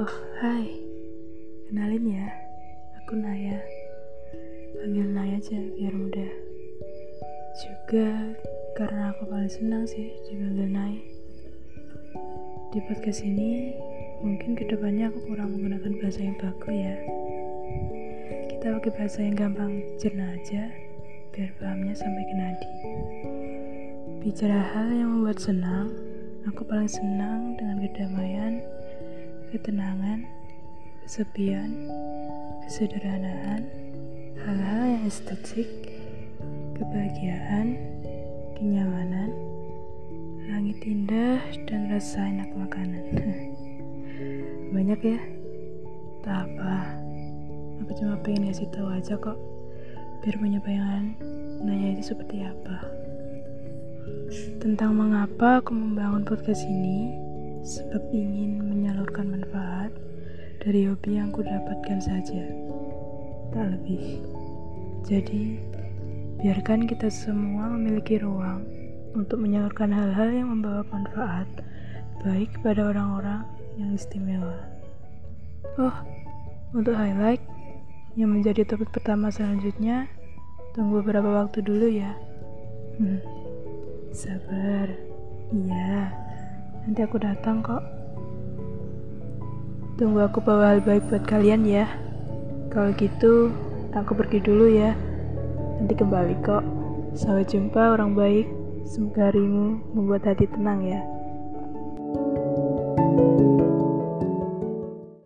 Hai, kenalin ya, aku Naya. Panggil Naya aja biar mudah. Juga karena aku paling senang sih dipanggil Nay. Di podcast ini, mungkin ke depannya aku kurang menggunakan bahasa yang baku ya. Kita pakai bahasa yang gampang cerna aja, biar pahamnya sampai ke nadi. Bicara hal yang membuat senang, aku paling senang dengan kedamaian, ketenangan, kesepian, kesederhanaan, hal-hal yang estetik, kebahagiaan, kenyamanan, langit indah, dan rasa enak makanan. Banyak ya? Tak apa. Aku cuma pengen ngasih tahu aja kok. Biar punya bayangan nanya itu seperti apa. Tentang mengapa aku membangun podcast ini, sebab ingin menyalurkan dari hobi yang ku dapatkan saja. Tak lebih. Jadi, biarkan kita semua memiliki ruang untuk menyalurkan hal-hal yang membawa manfaat baik kepada orang-orang yang istimewa. Oh, untuk highlight yang menjadi topik pertama selanjutnya, tunggu beberapa waktu dulu ya. Hmm, sabar. Iya, nanti aku datang kok. Tunggu aku bawa hal baik buat kalian ya. Kalau gitu, aku pergi dulu ya. Nanti kembali kok. Sampai jumpa orang baik. Semoga harimu membuat hati tenang ya.